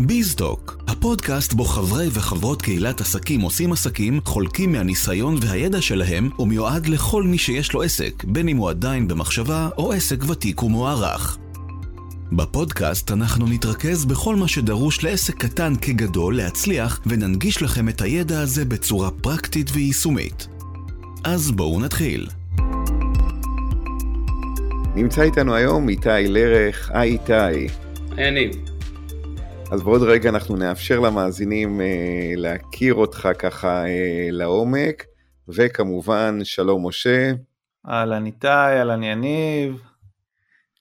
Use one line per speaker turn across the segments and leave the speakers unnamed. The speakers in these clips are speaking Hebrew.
ביזדוק, הפודקאסט בו חברי וחברות קהילת עסקים עושים עסקים, חולקים מהניסיון והידע שלהם, ומיועד לכל מי שיש לו עסק, בין אם הוא עדיין במחשבה או עסק ותיק ומוערך. בפודקאסט אנחנו נתרכז בכל מה שדרוש לעסק קטן כגדול להצליח, וננגיש לכם את הידע הזה בצורה פרקטית ויישומית. אז בואו נתחיל.
נמצא איתנו היום איתי לרך, היי איתי.
היי יניב.
אז בעוד רגע אנחנו נאפשר למאזינים אה, להכיר אותך ככה אה, לעומק, וכמובן שלום משה.
אהלן איתי, אהלן יניב.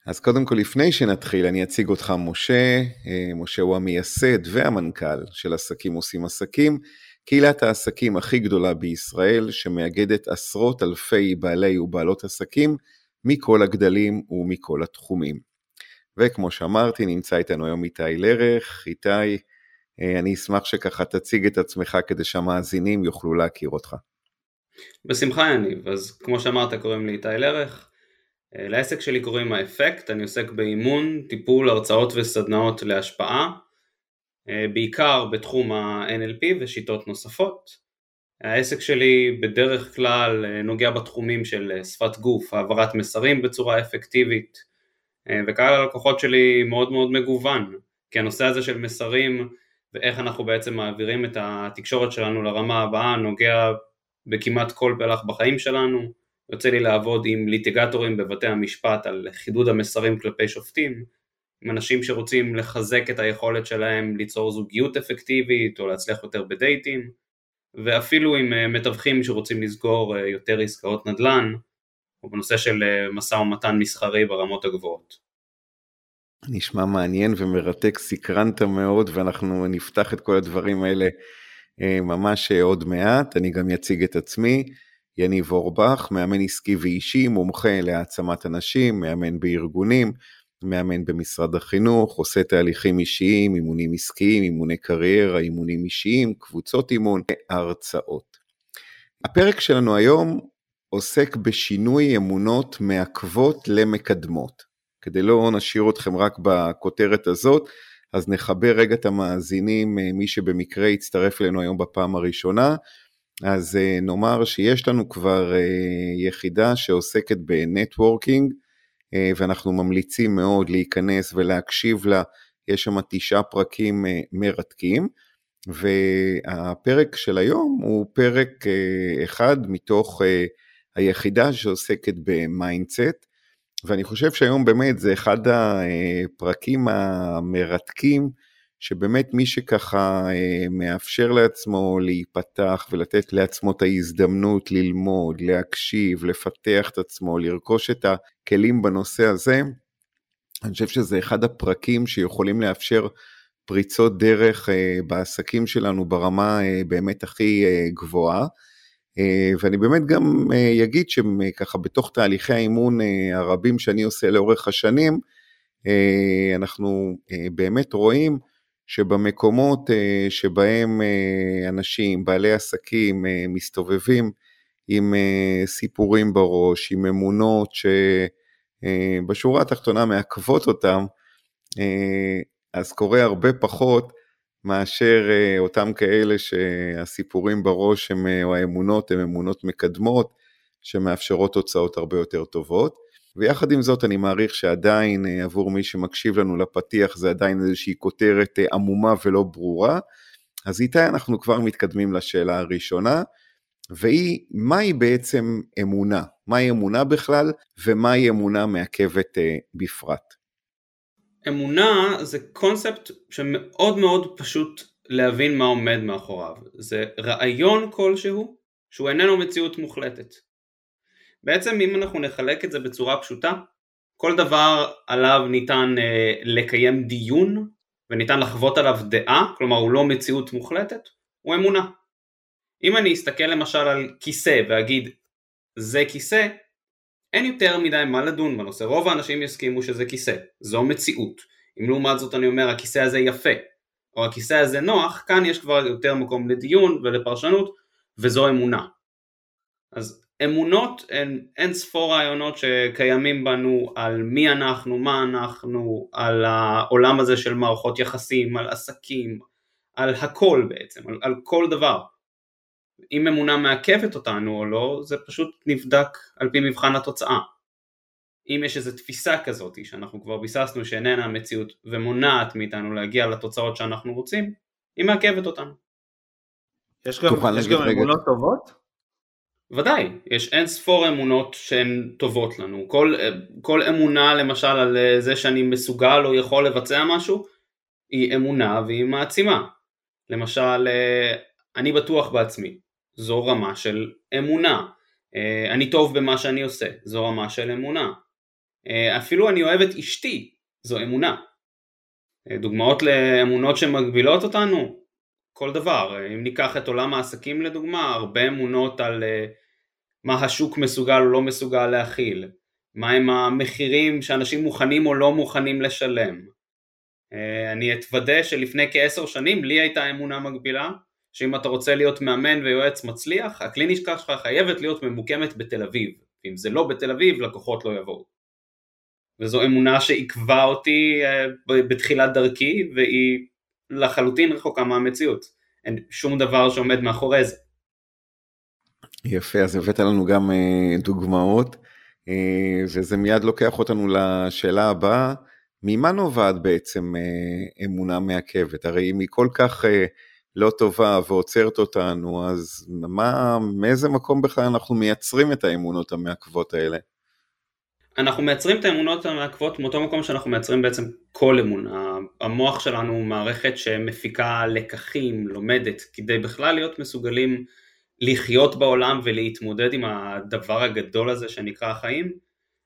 אז קודם כל לפני שנתחיל אני אציג אותך משה, אה, משה הוא המייסד והמנכ"ל של עסקים עושים עסקים, קהילת העסקים הכי גדולה בישראל שמאגדת עשרות אלפי בעלי ובעלות עסקים מכל הגדלים ומכל התחומים. וכמו שאמרתי, נמצא איתנו היום איתי לרך. איתי, אה, אני אשמח שככה תציג את עצמך כדי שהמאזינים יוכלו להכיר אותך.
בשמחה יניב, אז כמו שאמרת קוראים לי איתי לרך. אה, לעסק שלי קוראים האפקט, אני עוסק באימון, טיפול, הרצאות וסדנאות להשפעה, אה, בעיקר בתחום ה-NLP ושיטות נוספות. העסק שלי בדרך כלל נוגע בתחומים של שפת גוף, העברת מסרים בצורה אפקטיבית, וקהל הלקוחות שלי מאוד מאוד מגוון, כי הנושא הזה של מסרים ואיך אנחנו בעצם מעבירים את התקשורת שלנו לרמה הבאה נוגע בכמעט כל פלח בחיים שלנו, יוצא לי לעבוד עם ליטיגטורים בבתי המשפט על חידוד המסרים כלפי שופטים, עם אנשים שרוצים לחזק את היכולת שלהם ליצור זוגיות אפקטיבית או להצליח יותר בדייטים, ואפילו עם אה, מתווכים שרוצים לסגור אה, יותר עסקאות נדל"ן, או בנושא של אה, משא ומתן מסחרי ברמות הגבוהות.
נשמע מעניין ומרתק, סקרנת מאוד ואנחנו נפתח את כל הדברים האלה אה, ממש אה, עוד מעט. אני גם אציג את עצמי, יניב אורבך, מאמן עסקי ואישי, מומחה להעצמת אנשים, מאמן בארגונים, מאמן במשרד החינוך, עושה תהליכים אישיים, אימונים עסקיים, אימוני קריירה, אימונים אישיים, קבוצות אימון, הרצאות. הפרק שלנו היום עוסק בשינוי אמונות מעכבות למקדמות. כדי לא נשאיר אתכם רק בכותרת הזאת, אז נחבר רגע את המאזינים, אה, מי שבמקרה יצטרף אלינו היום בפעם הראשונה. אז אה, נאמר שיש לנו כבר אה, יחידה שעוסקת בנטוורקינג, ואנחנו ממליצים מאוד להיכנס ולהקשיב לה, יש שם תשעה פרקים מרתקים. והפרק של היום הוא פרק אחד מתוך היחידה שעוסקת ב mindset, ואני חושב שהיום באמת זה אחד הפרקים המרתקים, שבאמת מי שככה אה, מאפשר לעצמו להיפתח ולתת לעצמו את ההזדמנות ללמוד, להקשיב, לפתח את עצמו, לרכוש את הכלים בנושא הזה, אני חושב שזה אחד הפרקים שיכולים לאפשר פריצות דרך אה, בעסקים שלנו ברמה אה, באמת הכי גבוהה. אה, ואני באמת גם אה, אגיד שככה בתוך תהליכי האימון אה, הרבים שאני עושה לאורך השנים, אנחנו באמת רואים שבמקומות שבהם אנשים, בעלי עסקים, מסתובבים עם סיפורים בראש, עם אמונות שבשורה התחתונה מעכבות אותם, אז קורה הרבה פחות מאשר אה, אותם כאלה שהסיפורים בראש הם, אה, או האמונות הן אמונות מקדמות, שמאפשרות תוצאות הרבה יותר טובות. ויחד עם זאת אני מעריך שעדיין אה, עבור מי שמקשיב לנו לפתיח זה עדיין איזושהי כותרת עמומה ולא ברורה. אז איתה אנחנו כבר מתקדמים לשאלה הראשונה, והיא מהי בעצם אמונה? מהי אמונה בכלל ומהי אמונה מעכבת בפרט?
אמונה זה קונספט שמאוד מאוד פשוט להבין מה עומד מאחוריו. זה רעיון כלשהו שהוא איננו מציאות מוחלטת. בעצם אם אנחנו נחלק את זה בצורה פשוטה, כל דבר עליו ניתן אה, לקיים דיון וניתן לחוות עליו דעה, כלומר הוא לא מציאות מוחלטת, הוא אמונה. אם אני אסתכל למשל על כיסא ואגיד זה כיסא, אין יותר מדי מה לדון בנושא, רוב האנשים יסכימו שזה כיסא, זו מציאות. אם לעומת זאת אני אומר הכיסא הזה יפה, או הכיסא הזה נוח, כאן יש כבר יותר מקום לדיון ולפרשנות, וזו אמונה. אז אמונות הן אין ספור רעיונות שקיימים בנו על מי אנחנו, מה אנחנו, על העולם הזה של מערכות יחסים, על עסקים, על הכל בעצם, על, על כל דבר. אם אמונה מעכבת אותנו או לא, זה פשוט נבדק על פי מבחן התוצאה. אם יש איזו תפיסה כזאת שאנחנו כבר ביססנו שאיננה המציאות ומונעת מאיתנו להגיע לתוצאות שאנחנו רוצים, היא מעכבת אותנו.
יש גם, יש גם אמונות טובות?
ודאי, יש אין ספור אמונות שהן טובות לנו. כל, כל אמונה למשל על זה שאני מסוגל או יכול לבצע משהו, היא אמונה והיא מעצימה. למשל, אני בטוח בעצמי, זו רמה של אמונה. אני טוב במה שאני עושה, זו רמה של אמונה. אפילו אני אוהב את אשתי, זו אמונה. דוגמאות לאמונות שמגבילות אותנו, כל דבר. אם ניקח את עולם העסקים לדוגמה, הרבה אמונות על מה השוק מסוגל או לא מסוגל להכיל, מהם המחירים שאנשים מוכנים או לא מוכנים לשלם. אני אתוודה שלפני כעשר שנים לי הייתה אמונה מגבילה, שאם אתה רוצה להיות מאמן ויועץ מצליח, הקליניקה שלך חייבת להיות ממוקמת בתל אביב. אם זה לא בתל אביב, לקוחות לא יבואו. וזו אמונה שעיכבה אותי בתחילת דרכי, והיא לחלוטין רחוקה מהמציאות. אין שום דבר שעומד מאחורי זה.
יפה, אז הבאת לנו גם uh, דוגמאות, uh, וזה מיד לוקח אותנו לשאלה הבאה, ממה נובעת בעצם אמונה מעכבת? הרי אם היא כל כך לא טובה ועוצרת אותנו, אז מה, מאיזה מקום בכלל אנחנו מייצרים את האמונות המעכבות האלה?
אנחנו מייצרים את האמונות המעכבות מאותו מקום שאנחנו מייצרים בעצם כל אמונה. המוח שלנו הוא מערכת שמפיקה לקחים, לומדת, כדי בכלל להיות מסוגלים לחיות בעולם ולהתמודד עם הדבר הגדול הזה שנקרא החיים,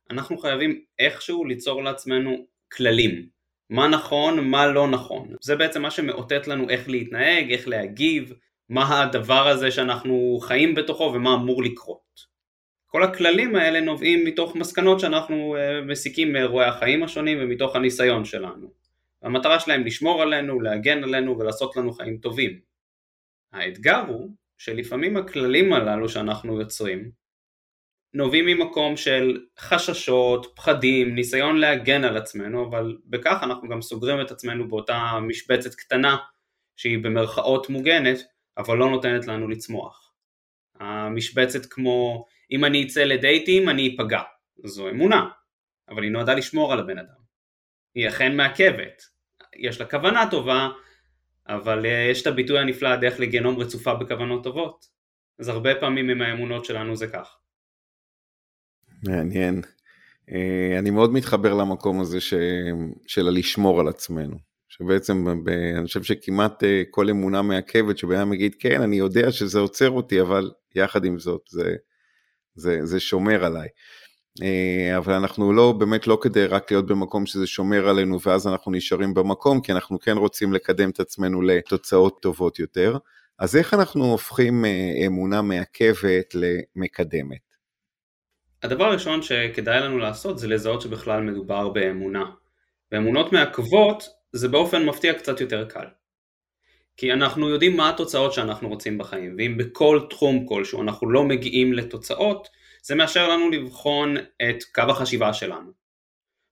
אנחנו חייבים איכשהו ליצור לעצמנו כללים. מה נכון, מה לא נכון. זה בעצם מה שמאותת לנו איך להתנהג, איך להגיב, מה הדבר הזה שאנחנו חיים בתוכו ומה אמור לקרות. כל הכללים האלה נובעים מתוך מסקנות שאנחנו אה, מסיקים מאירועי החיים השונים ומתוך הניסיון שלנו. המטרה שלהם לשמור עלינו, להגן עלינו ולעשות לנו חיים טובים. האתגר הוא שלפעמים הכללים הללו שאנחנו יוצרים נובעים ממקום של חששות, פחדים, ניסיון להגן על עצמנו, אבל בכך אנחנו גם סוגרים את עצמנו באותה משבצת קטנה שהיא במרכאות מוגנת, אבל לא נותנת לנו לצמוח. המשבצת כמו אם אני אצא לדייטים אני אפגע, זו אמונה, אבל היא נועדה לשמור על הבן אדם. היא אכן מעכבת, יש לה כוונה טובה, אבל אה, יש את הביטוי הנפלא הדרך לגיהנום רצופה בכוונות טובות. אז הרבה פעמים עם האמונות שלנו זה כך.
מעניין. אה, אני מאוד מתחבר למקום הזה ש... של הלשמור על עצמנו. שבעצם אני חושב שכמעט אה, כל אמונה מעכבת שבן אדם יגיד כן אני יודע שזה עוצר אותי אבל יחד עם זאת זה, זה, זה שומר עליי. אה, אבל אנחנו לא, באמת לא כדי רק להיות במקום שזה שומר עלינו ואז אנחנו נשארים במקום, כי אנחנו כן רוצים לקדם את עצמנו לתוצאות טובות יותר. אז איך אנחנו הופכים אמונה מעכבת למקדמת?
הדבר הראשון שכדאי לנו לעשות זה לזהות שבכלל מדובר באמונה. ואמונות מעכבות זה באופן מפתיע קצת יותר קל. כי אנחנו יודעים מה התוצאות שאנחנו רוצים בחיים, ואם בכל תחום כלשהו אנחנו לא מגיעים לתוצאות, זה מאשר לנו לבחון את קו החשיבה שלנו.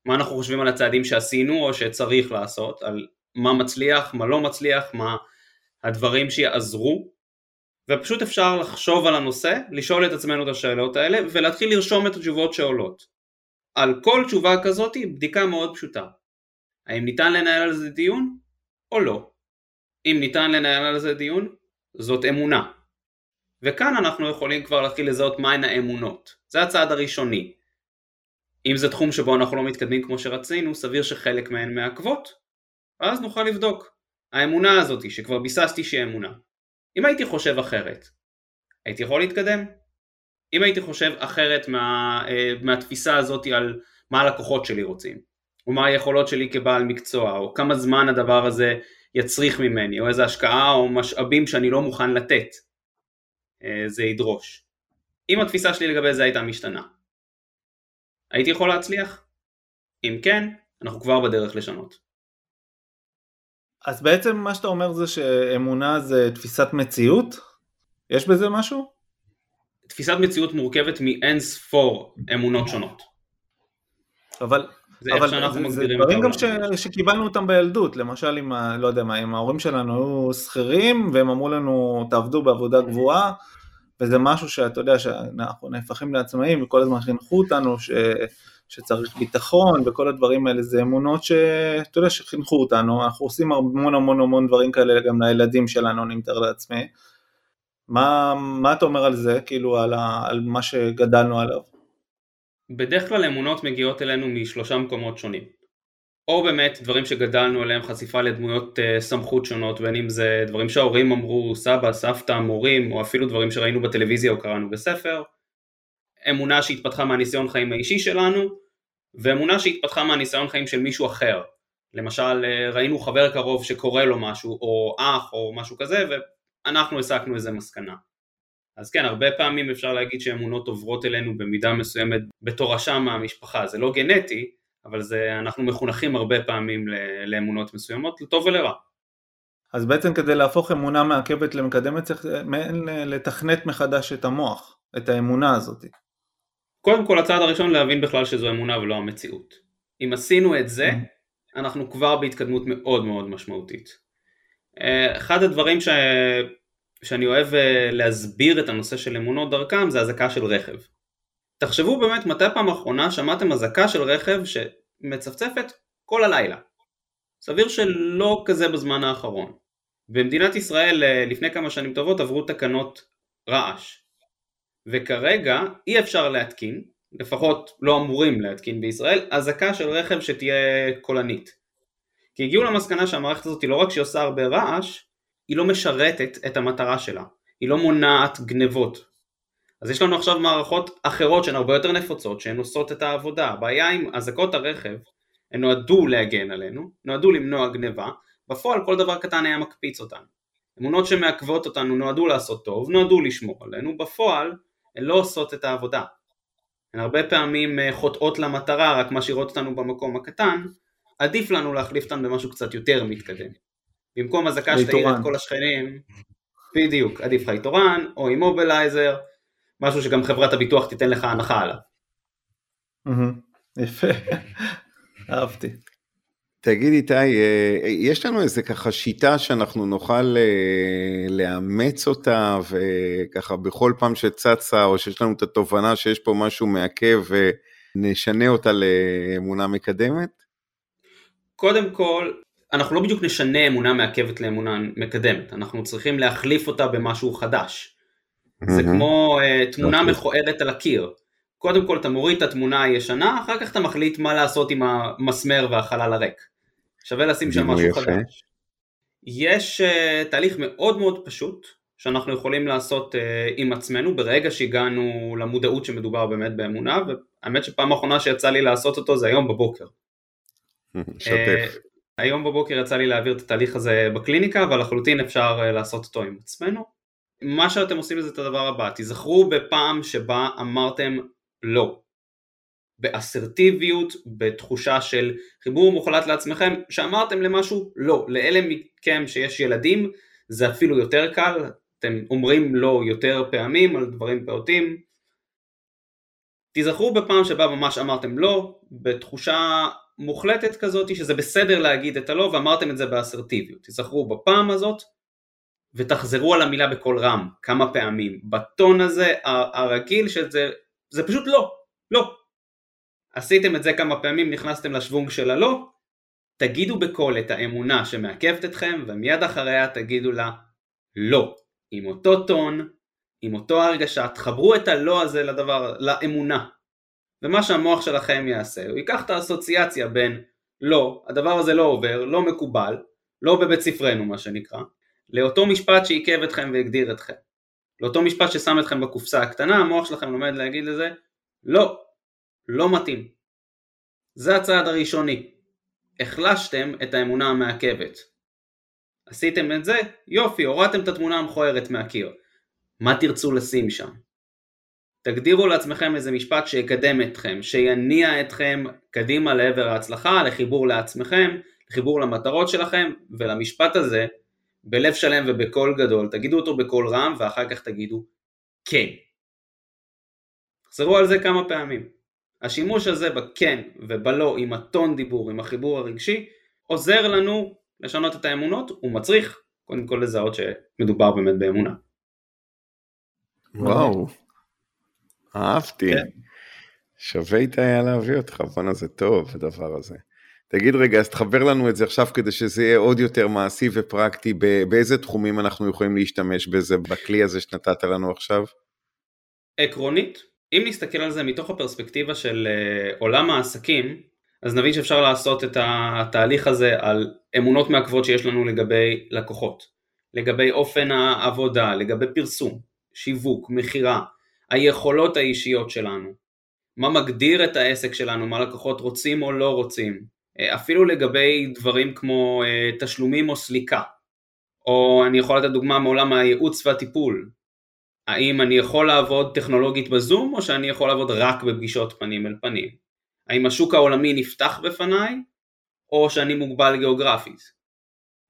מה אנחנו חושבים על הצעדים שעשינו או שצריך לעשות, על מה מצליח, מה לא מצליח, מה הדברים שיעזרו, ופשוט אפשר לחשוב על הנושא, לשאול את עצמנו את השאלות האלה ולהתחיל לרשום את התשובות שעולות. על כל תשובה כזאת בדיקה מאוד פשוטה. האם ניתן לנהל על זה דיון או לא? אם ניתן לנהל על זה דיון, זאת אמונה. וכאן אנחנו יכולים כבר להתחיל לזהות מהן האמונות. זה הצעד הראשוני. אם זה תחום שבו אנחנו לא מתקדמים כמו שרצינו, סביר שחלק מהן מעכבות, ואז נוכל לבדוק. האמונה הזאת שכבר ביססתי שהיא אמונה. אם הייתי חושב אחרת, הייתי יכול להתקדם? אם הייתי חושב אחרת מה, אה, מהתפיסה הזאת על מה הלקוחות שלי רוצים, או מה היכולות שלי כבעל מקצוע, או כמה זמן הדבר הזה יצריך ממני, או איזה השקעה או משאבים שאני לא מוכן לתת, אה, זה ידרוש. אם התפיסה שלי לגבי זה הייתה משתנה, הייתי יכול להצליח? אם כן, אנחנו כבר בדרך לשנות.
אז בעצם מה שאתה אומר זה שאמונה זה תפיסת מציאות? יש בזה משהו?
תפיסת מציאות מורכבת מאין ספור אמונות שונות.
אבל זה אבל זה, זה דברים גם ש, שקיבלנו אותם בילדות, למשל אם, לא יודע מה, אם ההורים שלנו היו שכירים והם אמרו לנו תעבדו בעבודה גבוהה וזה משהו שאתה יודע שאנחנו נהפכים לעצמאים וכל הזמן חינכו אותנו ש, שצריך ביטחון וכל הדברים האלה זה אמונות שאתה יודע שחינכו אותנו, אנחנו עושים המון המון המון דברים כאלה גם לילדים שלנו אני מתאר לעצמי. מה, מה אתה אומר על זה, כאילו על, ה, על מה שגדלנו עליו?
בדרך כלל אמונות מגיעות אלינו משלושה מקומות שונים. או באמת דברים שגדלנו עליהם, חשיפה לדמויות uh, סמכות שונות, בין אם זה דברים שההורים אמרו, סבא, סבתא, מורים, או אפילו דברים שראינו בטלוויזיה או קראנו בספר. אמונה שהתפתחה מהניסיון חיים האישי שלנו, ואמונה שהתפתחה מהניסיון חיים של מישהו אחר. למשל, uh, ראינו חבר קרוב שקורה לו משהו, או אח, או משהו כזה, ואנחנו הסקנו איזה מסקנה. אז כן, הרבה פעמים אפשר להגיד שאמונות עוברות אלינו במידה מסוימת בתורשה מהמשפחה, זה לא גנטי, אבל זה, אנחנו מחונכים הרבה פעמים לאמונות מסוימות, לטוב ולרע.
אז בעצם כדי להפוך אמונה מעכבת למקדמת צריך לתכנת מחדש את המוח, את האמונה הזאת.
קודם כל הצעד הראשון להבין בכלל שזו אמונה ולא המציאות. אם עשינו את זה, mm-hmm. אנחנו כבר בהתקדמות מאוד מאוד משמעותית. אה, אחד הדברים ש... שאני אוהב אה, להסביר את הנושא של אמונות דרכם זה אזעקה של רכב. תחשבו באמת מתי פעם אחרונה שמעתם אזעקה של רכב שמצפצפת כל הלילה. סביר שלא כזה בזמן האחרון. במדינת ישראל אה, לפני כמה שנים טובות עברו תקנות רעש. וכרגע אי אפשר להתקין, לפחות לא אמורים להתקין בישראל, אזעקה של רכב שתהיה קולנית. כי הגיעו למסקנה שהמערכת הזאת לא רק שהיא עושה הרבה רעש, היא לא משרתת את המטרה שלה, היא לא מונעת גנבות. אז יש לנו עכשיו מערכות אחרות שהן הרבה יותר נפוצות, שהן עושות את העבודה. הבעיה עם אזעקות הרכב, הן נועדו להגן עלינו, נועדו למנוע גניבה, בפועל כל דבר קטן היה מקפיץ אותנו. אמונות שמעכבות אותנו נועדו לעשות טוב, נועדו לשמור עלינו, בפועל הן לא עושות את העבודה. הן הרבה פעמים אה, חוטאות למטרה, רק משאירות אותנו במקום הקטן, עדיף לנו להחליף אותן במשהו קצת יותר מתקדם. במקום אזעקה שתעיר את כל השכנים, בדיוק, עדיף לך איתורן או אימובילייזר, משהו שגם חברת הביטוח תיתן לך הנחה עליו.
יפה, אהבתי.
תגיד איתי, אה, יש לנו איזה ככה שיטה שאנחנו נוכל אה, לאמץ אותה וככה בכל פעם שצצה או שיש לנו את התובנה שיש פה משהו מעכב ונשנה אותה לאמונה מקדמת?
קודם כל, אנחנו לא בדיוק נשנה אמונה מעכבת לאמונה מקדמת, אנחנו צריכים להחליף אותה במשהו חדש. זה כמו uh, תמונה. אוקיי. מכוערת על הקיר. קודם כל אתה מוריד את התמונה הישנה, אחר כך אתה מחליט מה לעשות עם המסמר והחלל הריק. שווה לשים שם משהו יפה. חדש. יש uh, תהליך מאוד מאוד פשוט שאנחנו יכולים לעשות uh, עם עצמנו ברגע שהגענו למודעות שמדובר באמת באמונה, והאמת שפעם האחרונה שיצא לי לעשות אותו זה היום בבוקר.
שתף.
היום בבוקר יצא לי להעביר את התהליך הזה בקליניקה, אבל לחלוטין אפשר לעשות אותו עם עצמנו. מה שאתם עושים זה את הדבר הבא, תיזכרו בפעם שבה אמרתם לא. באסרטיביות, בתחושה של חיבור מוחלט לעצמכם, שאמרתם למשהו לא. לאלה מכם שיש ילדים זה אפילו יותר קל, אתם אומרים לא יותר פעמים על דברים פעוטים. תיזכרו בפעם שבה ממש אמרתם לא, בתחושה מוחלטת כזאת שזה בסדר להגיד את הלא ואמרתם את זה באסרטיביות. תזכרו בפעם הזאת ותחזרו על המילה בקול רם כמה פעמים. בטון הזה הרגיל של זה, זה פשוט לא, לא. עשיתם את זה כמה פעמים, נכנסתם לשוונג של הלא, תגידו בקול את האמונה שמעכבת אתכם ומיד אחריה תגידו לה לא. עם אותו טון, עם אותו הרגשה, תחברו את הלא הזה לדבר, לאמונה. ומה שהמוח שלכם יעשה, הוא ייקח את האסוציאציה בין לא, הדבר הזה לא עובר, לא מקובל, לא בבית ספרנו מה שנקרא, לאותו משפט שעיכב אתכם והגדיר אתכם. לאותו משפט ששם אתכם בקופסה הקטנה, המוח שלכם לומד להגיד לזה, לא, לא מתאים. זה הצעד הראשוני. החלשתם את האמונה המעכבת. עשיתם את זה, יופי, הורדתם את התמונה המכוערת מהקיר. מה תרצו לשים שם? תגדירו לעצמכם איזה משפט שיקדם אתכם, שיניע אתכם קדימה לעבר ההצלחה, לחיבור לעצמכם, לחיבור למטרות שלכם, ולמשפט הזה, בלב שלם ובקול גדול, תגידו אותו בקול רם ואחר כך תגידו כן. תחזרו על זה כמה פעמים. השימוש הזה בכן ובלא עם הטון דיבור, עם החיבור הרגשי, עוזר לנו לשנות את האמונות, הוא מצריך קודם כל לזהות שמדובר באמת באמונה.
וואו, אהבתי. כן. שווה איתה היה להביא אותך, בואנה זה טוב הדבר הזה. תגיד רגע, אז תחבר לנו את זה עכשיו כדי שזה יהיה עוד יותר מעשי ופרקטי, באיזה תחומים אנחנו יכולים להשתמש בזה, בכלי הזה שנתת לנו עכשיו?
עקרונית, אם נסתכל על זה מתוך הפרספקטיבה של uh, עולם העסקים, אז נבין שאפשר לעשות את התהליך הזה על אמונות מעכבות שיש לנו לגבי לקוחות, לגבי אופן העבודה, לגבי פרסום, שיווק, מכירה, היכולות האישיות שלנו, מה מגדיר את העסק שלנו, מה לקוחות רוצים או לא רוצים, אה, אפילו לגבי דברים כמו אה, תשלומים או סליקה, או אני יכול לתת דוגמה מעולם הייעוץ והטיפול, האם אני יכול לעבוד טכנולוגית בזום או שאני יכול לעבוד רק בפגישות פנים אל פנים, האם השוק העולמי נפתח בפניי או שאני מוגבל גיאוגרפית,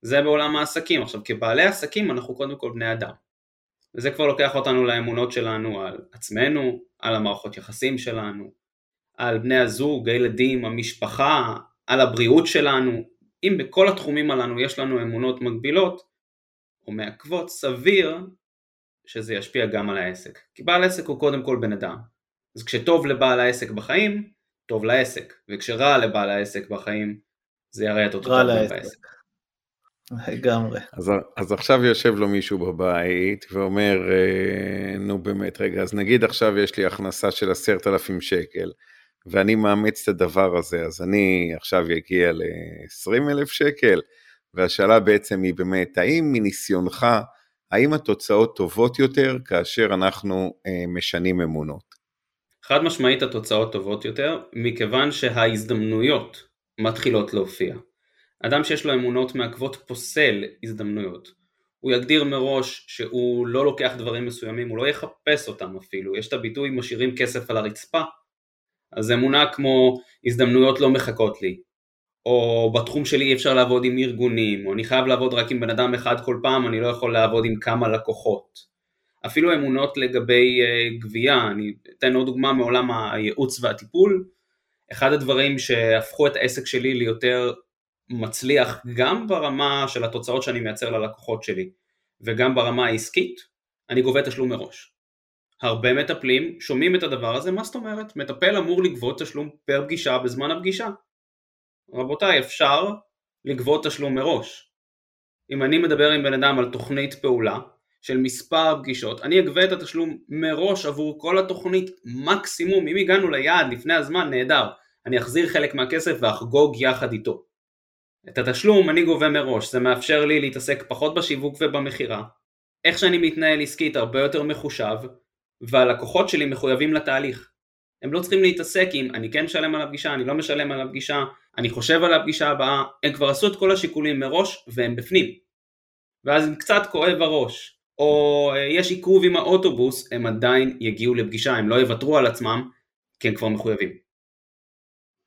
זה בעולם העסקים, עכשיו כבעלי עסקים אנחנו קודם כל בני אדם, וזה כבר לוקח אותנו לאמונות שלנו על עצמנו, על המערכות יחסים שלנו, על בני הזוג, הילדים, המשפחה, על הבריאות שלנו, אם בכל התחומים הללו יש לנו אמונות מגבילות או מעכבות, סביר שזה ישפיע גם על העסק. כי בעל עסק הוא קודם כל בן אדם. אז כשטוב לבעל העסק בחיים, טוב לעסק, וכשרע לבעל העסק בחיים, זה יראה את אותו טוב בעסק.
לגמרי.
אז, אז עכשיו יושב לו מישהו בבית ואומר, אה, נו באמת, רגע, אז נגיד עכשיו יש לי הכנסה של עשרת אלפים שקל, ואני מאמץ את הדבר הזה, אז אני עכשיו אגיע ל-20 אלף שקל, והשאלה בעצם היא באמת, האם מניסיונך, האם התוצאות טובות יותר כאשר אנחנו אה, משנים אמונות?
חד משמעית התוצאות טובות יותר, מכיוון שההזדמנויות מתחילות להופיע. אדם שיש לו אמונות מעכבות פוסל הזדמנויות. הוא יגדיר מראש שהוא לא לוקח דברים מסוימים, הוא לא יחפש אותם אפילו. יש את הביטוי משאירים כסף על הרצפה, אז אמונה כמו הזדמנויות לא מחכות לי, או בתחום שלי אי אפשר לעבוד עם ארגונים, או אני חייב לעבוד רק עם בן אדם אחד כל פעם, אני לא יכול לעבוד עם כמה לקוחות. אפילו אמונות לגבי uh, גבייה, אני אתן עוד דוגמה מעולם הייעוץ והטיפול, אחד הדברים שהפכו את העסק שלי ליותר מצליח גם ברמה של התוצאות שאני מייצר ללקוחות שלי וגם ברמה העסקית, אני גובה תשלום מראש. הרבה מטפלים שומעים את הדבר הזה, מה זאת אומרת? מטפל אמור לגבות תשלום פר פגישה בזמן הפגישה. רבותיי, אפשר לגבות תשלום מראש. אם אני מדבר עם בן אדם על תוכנית פעולה של מספר פגישות, אני אגבה את התשלום מראש עבור כל התוכנית מקסימום, אם הגענו ליעד לפני הזמן, נהדר, אני אחזיר חלק מהכסף ואחגוג יחד איתו. את התשלום אני גובה מראש, זה מאפשר לי להתעסק פחות בשיווק ובמכירה, איך שאני מתנהל עסקית הרבה יותר מחושב, והלקוחות שלי מחויבים לתהליך. הם לא צריכים להתעסק עם אני כן משלם על הפגישה, אני לא משלם על הפגישה, אני חושב על הפגישה הבאה, הם כבר עשו את כל השיקולים מראש והם בפנים. ואז אם קצת כואב הראש, או אה, יש עיכוב עם האוטובוס, הם עדיין יגיעו לפגישה, הם לא יוותרו על עצמם, כי הם כבר מחויבים.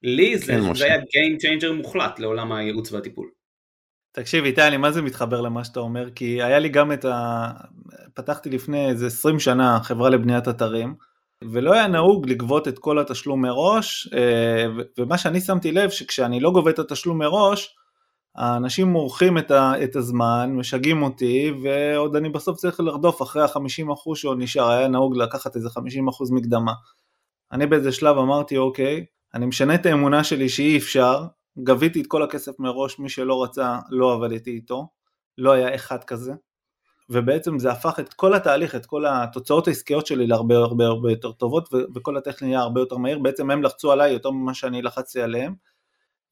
לי זה, כן, זה היה Game Changer מוחלט לעולם הייעוץ והטיפול.
תקשיב איתי, אני מה זה מתחבר למה שאתה אומר, כי היה לי גם את ה... פתחתי לפני איזה 20 שנה חברה לבניית אתרים, ולא היה נהוג לגבות את כל התשלום מראש, אה, ומה שאני שמתי לב שכשאני לא גובה את התשלום מראש, האנשים מורחים את, ה, את הזמן, משגעים אותי, ועוד אני בסוף צריך לרדוף אחרי ה-50% שעוד נשאר, היה נהוג לקחת איזה 50% מקדמה. אני באיזה שלב אמרתי, אוקיי, אני משנה את האמונה שלי שאי אפשר, גביתי את כל הכסף מראש, מי שלא רצה לא עבדתי איתו, לא היה אחד כזה, ובעצם זה הפך את כל התהליך, את כל התוצאות העסקיות שלי להרבה הרבה הרבה יותר טובות, וכל הטכני נהיה הרבה יותר מהיר, בעצם הם לחצו עליי יותר ממה שאני לחצתי עליהם,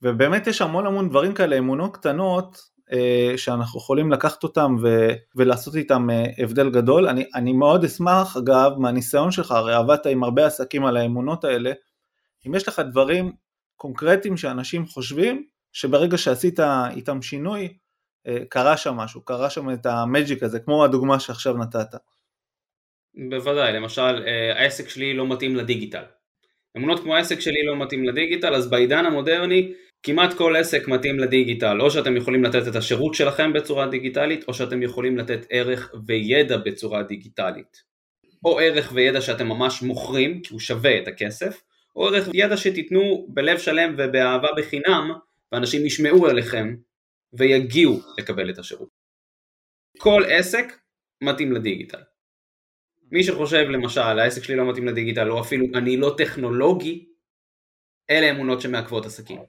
ובאמת יש המון המון דברים כאלה, אמונות קטנות, אה, שאנחנו יכולים לקחת אותם ו- ולעשות איתם אה, הבדל גדול. אני, אני מאוד אשמח, אגב, מהניסיון שלך, הרי עבדת עם הרבה עסקים על האמונות האלה, אם יש לך דברים קונקרטיים שאנשים חושבים שברגע שעשית איתם שינוי אה, קרה שם משהו, קרה שם את המג'יק הזה, כמו הדוגמה שעכשיו נתת.
בוודאי, למשל אה, העסק שלי לא מתאים לדיגיטל. אמונות כמו העסק שלי לא מתאים לדיגיטל, אז בעידן המודרני כמעט כל עסק מתאים לדיגיטל, או שאתם יכולים לתת את השירות שלכם בצורה דיגיטלית, או שאתם יכולים לתת ערך וידע בצורה דיגיטלית. או ערך וידע שאתם ממש מוכרים, כי הוא שווה את הכסף, או ערך וידע שתיתנו בלב שלם ובאהבה בחינם, ואנשים ישמעו אליכם ויגיעו לקבל את השירות. כל עסק מתאים לדיגיטל. מי שחושב למשל העסק שלי לא מתאים לדיגיטל או אפילו אני לא טכנולוגי, אלה אמונות שמעכבות עסקים.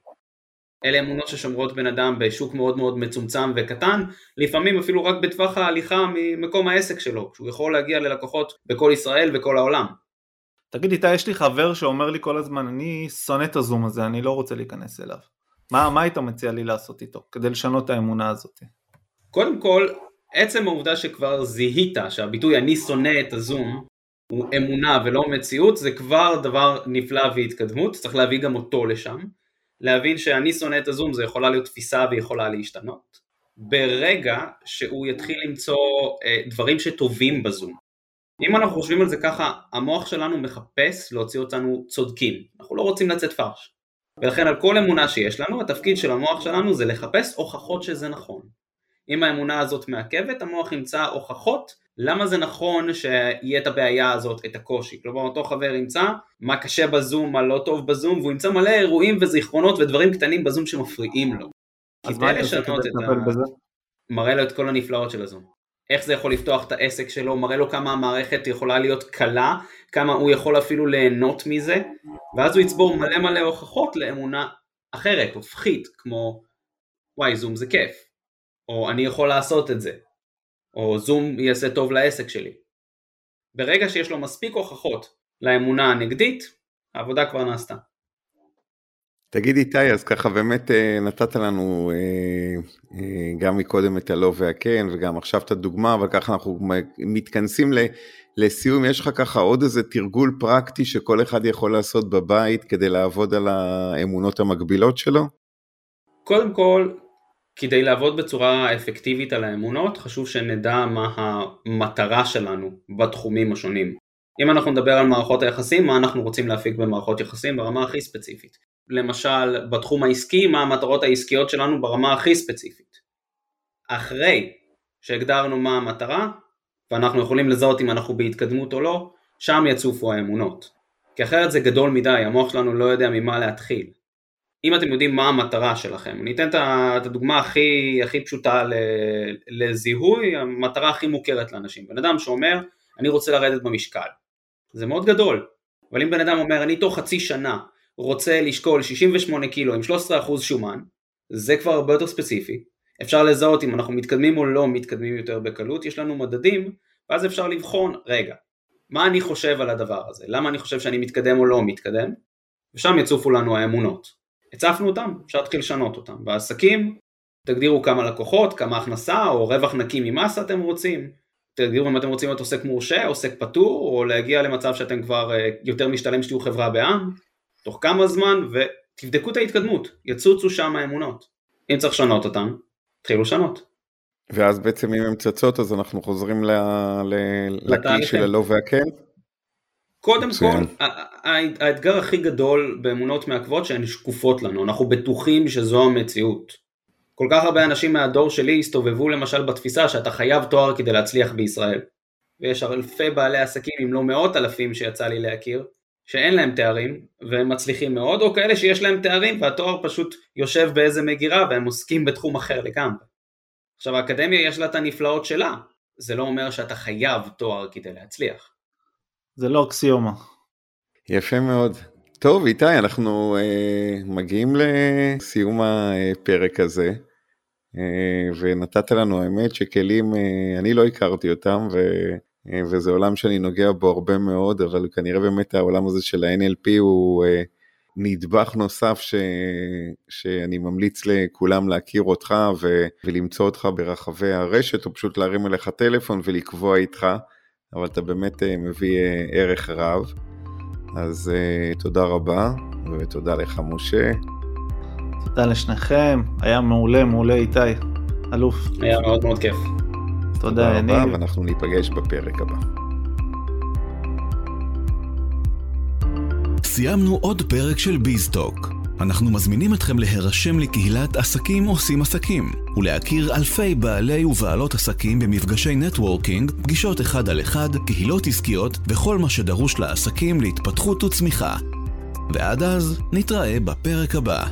אלה אמונות ששומרות בן אדם בשוק מאוד מאוד מצומצם וקטן, לפעמים אפילו רק בטווח ההליכה ממקום העסק שלו, שהוא יכול להגיע ללקוחות בכל ישראל וכל העולם.
תגיד איתי, יש לי חבר שאומר לי כל הזמן, אני שונא את הזום הזה, אני לא רוצה להיכנס אליו. מה, מה היית מציע לי לעשות איתו, כדי לשנות את האמונה הזאת?
קודם כל, עצם העובדה שכבר זיהית שהביטוי אני שונא את הזום הוא אמונה ולא מציאות, זה כבר דבר נפלא והתקדמות, צריך להביא גם אותו לשם. להבין שאני שונא את הזום זה יכולה להיות תפיסה ויכולה להשתנות. ברגע שהוא יתחיל למצוא אה, דברים שטובים בזום. אם אנחנו חושבים על זה ככה, המוח שלנו מחפש להוציא אותנו צודקים, אנחנו לא רוצים לצאת פרש. ולכן על כל אמונה שיש לנו, התפקיד של המוח שלנו זה לחפש הוכחות שזה נכון. אם האמונה הזאת מעכבת, המוח ימצא הוכחות למה זה נכון שיהיה את הבעיה הזאת, את הקושי. כלומר, אותו חבר ימצא מה קשה בזום, מה לא טוב בזום, והוא ימצא מלא אירועים וזיכרונות ודברים קטנים בזום שמפריעים לו.
אז מה אתה עושה כדי לטפל בזה?
מראה לו את כל הנפלאות של הזום. איך זה יכול לפתוח את העסק שלו, מראה לו כמה המערכת יכולה להיות קלה, כמה הוא יכול אפילו ליהנות מזה, ואז הוא יצבור מלא מלא הוכחות לאמונה אחרת, הופכית, כמו וואי זום זה כיף, או אני יכול לעשות את זה, או זום יעשה טוב לעסק שלי. ברגע שיש לו מספיק הוכחות לאמונה הנגדית, העבודה כבר נעשתה.
תגיד איתי, אז ככה באמת אה, נתת לנו אה, אה, גם מקודם את הלא והכן וגם עכשיו את הדוגמה, אבל ככה אנחנו מתכנסים לסיום, יש לך ככה עוד איזה תרגול פרקטי שכל אחד יכול לעשות בבית כדי לעבוד על האמונות המקבילות שלו?
קודם כל, כדי לעבוד בצורה אפקטיבית על האמונות, חשוב שנדע מה המטרה שלנו בתחומים השונים. אם אנחנו נדבר על מערכות היחסים, מה אנחנו רוצים להפיק במערכות יחסים ברמה הכי ספציפית. למשל, בתחום העסקי, מה המטרות העסקיות שלנו ברמה הכי ספציפית. אחרי שהגדרנו מה המטרה, ואנחנו יכולים לזהות אם אנחנו בהתקדמות או לא, שם יצופו האמונות. כי אחרת זה גדול מדי, המוח שלנו לא יודע ממה להתחיל. אם אתם יודעים מה המטרה שלכם, אני אתן את הדוגמה הכי, הכי פשוטה לזיהוי, המטרה הכי מוכרת לאנשים. בן אדם שאומר, אני רוצה לרדת במשקל. זה מאוד גדול, אבל אם בן אדם אומר, אני תוך חצי שנה רוצה לשקול 68 קילו עם 13% שומן, זה כבר הרבה יותר ספציפי. אפשר לזהות אם אנחנו מתקדמים או לא מתקדמים יותר בקלות, יש לנו מדדים, ואז אפשר לבחון, רגע, מה אני חושב על הדבר הזה? למה אני חושב שאני מתקדם או לא מתקדם? ושם יצופו לנו האמונות. הצפנו אותם, אפשר להתחיל לשנות אותם. בעסקים, תגדירו כמה לקוחות, כמה הכנסה או רווח נקי ממס אתם רוצים, תגדירו אם אתם רוצים להיות עוסק מורשה, עוסק פטור, או להגיע למצב שאתם כבר אה, יותר משתלם שתהיו חברה בעם, תוך כמה זמן, ותבדקו את ההתקדמות, יצוצו שם האמונות. אם צריך לשנות אותם, תתחילו לשנות.
ואז בעצם אם הן צצות אז אנחנו חוזרים לכלי של הלא והכן?
קודם כל, האתגר הכי גדול באמונות מעכבות שהן שקופות לנו, אנחנו בטוחים שזו המציאות. כל כך הרבה אנשים מהדור שלי הסתובבו למשל בתפיסה שאתה חייב תואר כדי להצליח בישראל. ויש אלפי בעלי עסקים, אם לא מאות אלפים שיצא לי להכיר, שאין להם תארים והם מצליחים מאוד, או כאלה שיש להם תארים והתואר פשוט יושב באיזה מגירה והם עוסקים בתחום אחר לגמרי. עכשיו האקדמיה יש לה את הנפלאות שלה, זה לא אומר שאתה חייב תואר כדי להצליח.
זה לא אקסיומה.
יפה מאוד. טוב איתי אנחנו אה, מגיעים לסיום הפרק הזה אה, ונתת לנו האמת שכלים אה, אני לא הכרתי אותם ו, וזה עולם שאני נוגע בו הרבה מאוד אבל כנראה באמת העולם הזה של ה-NLP הוא אה, נדבך נוסף ש, שאני ממליץ לכולם להכיר אותך ו, ולמצוא אותך ברחבי הרשת או פשוט להרים אליך טלפון ולקבוע איתך. אבל אתה באמת אה, מביא אה, ערך רב. אז אה, תודה רבה, ותודה לך משה.
תודה לשניכם, היה מעולה, מעולה איתי, אלוף.
היה מאוד מאוד כיף.
תודה, יניב. תודה רבה, ואנחנו ניפגש בפרק הבא.
סיימנו עוד פרק של ביזטוק. אנחנו מזמינים אתכם להירשם לקהילת עסקים עושים עסקים, ולהכיר אלפי בעלי ובעלות עסקים במפגשי נטוורקינג, פגישות אחד על אחד, קהילות עסקיות וכל מה שדרוש לעסקים להתפתחות וצמיחה. ועד אז, נתראה בפרק הבא.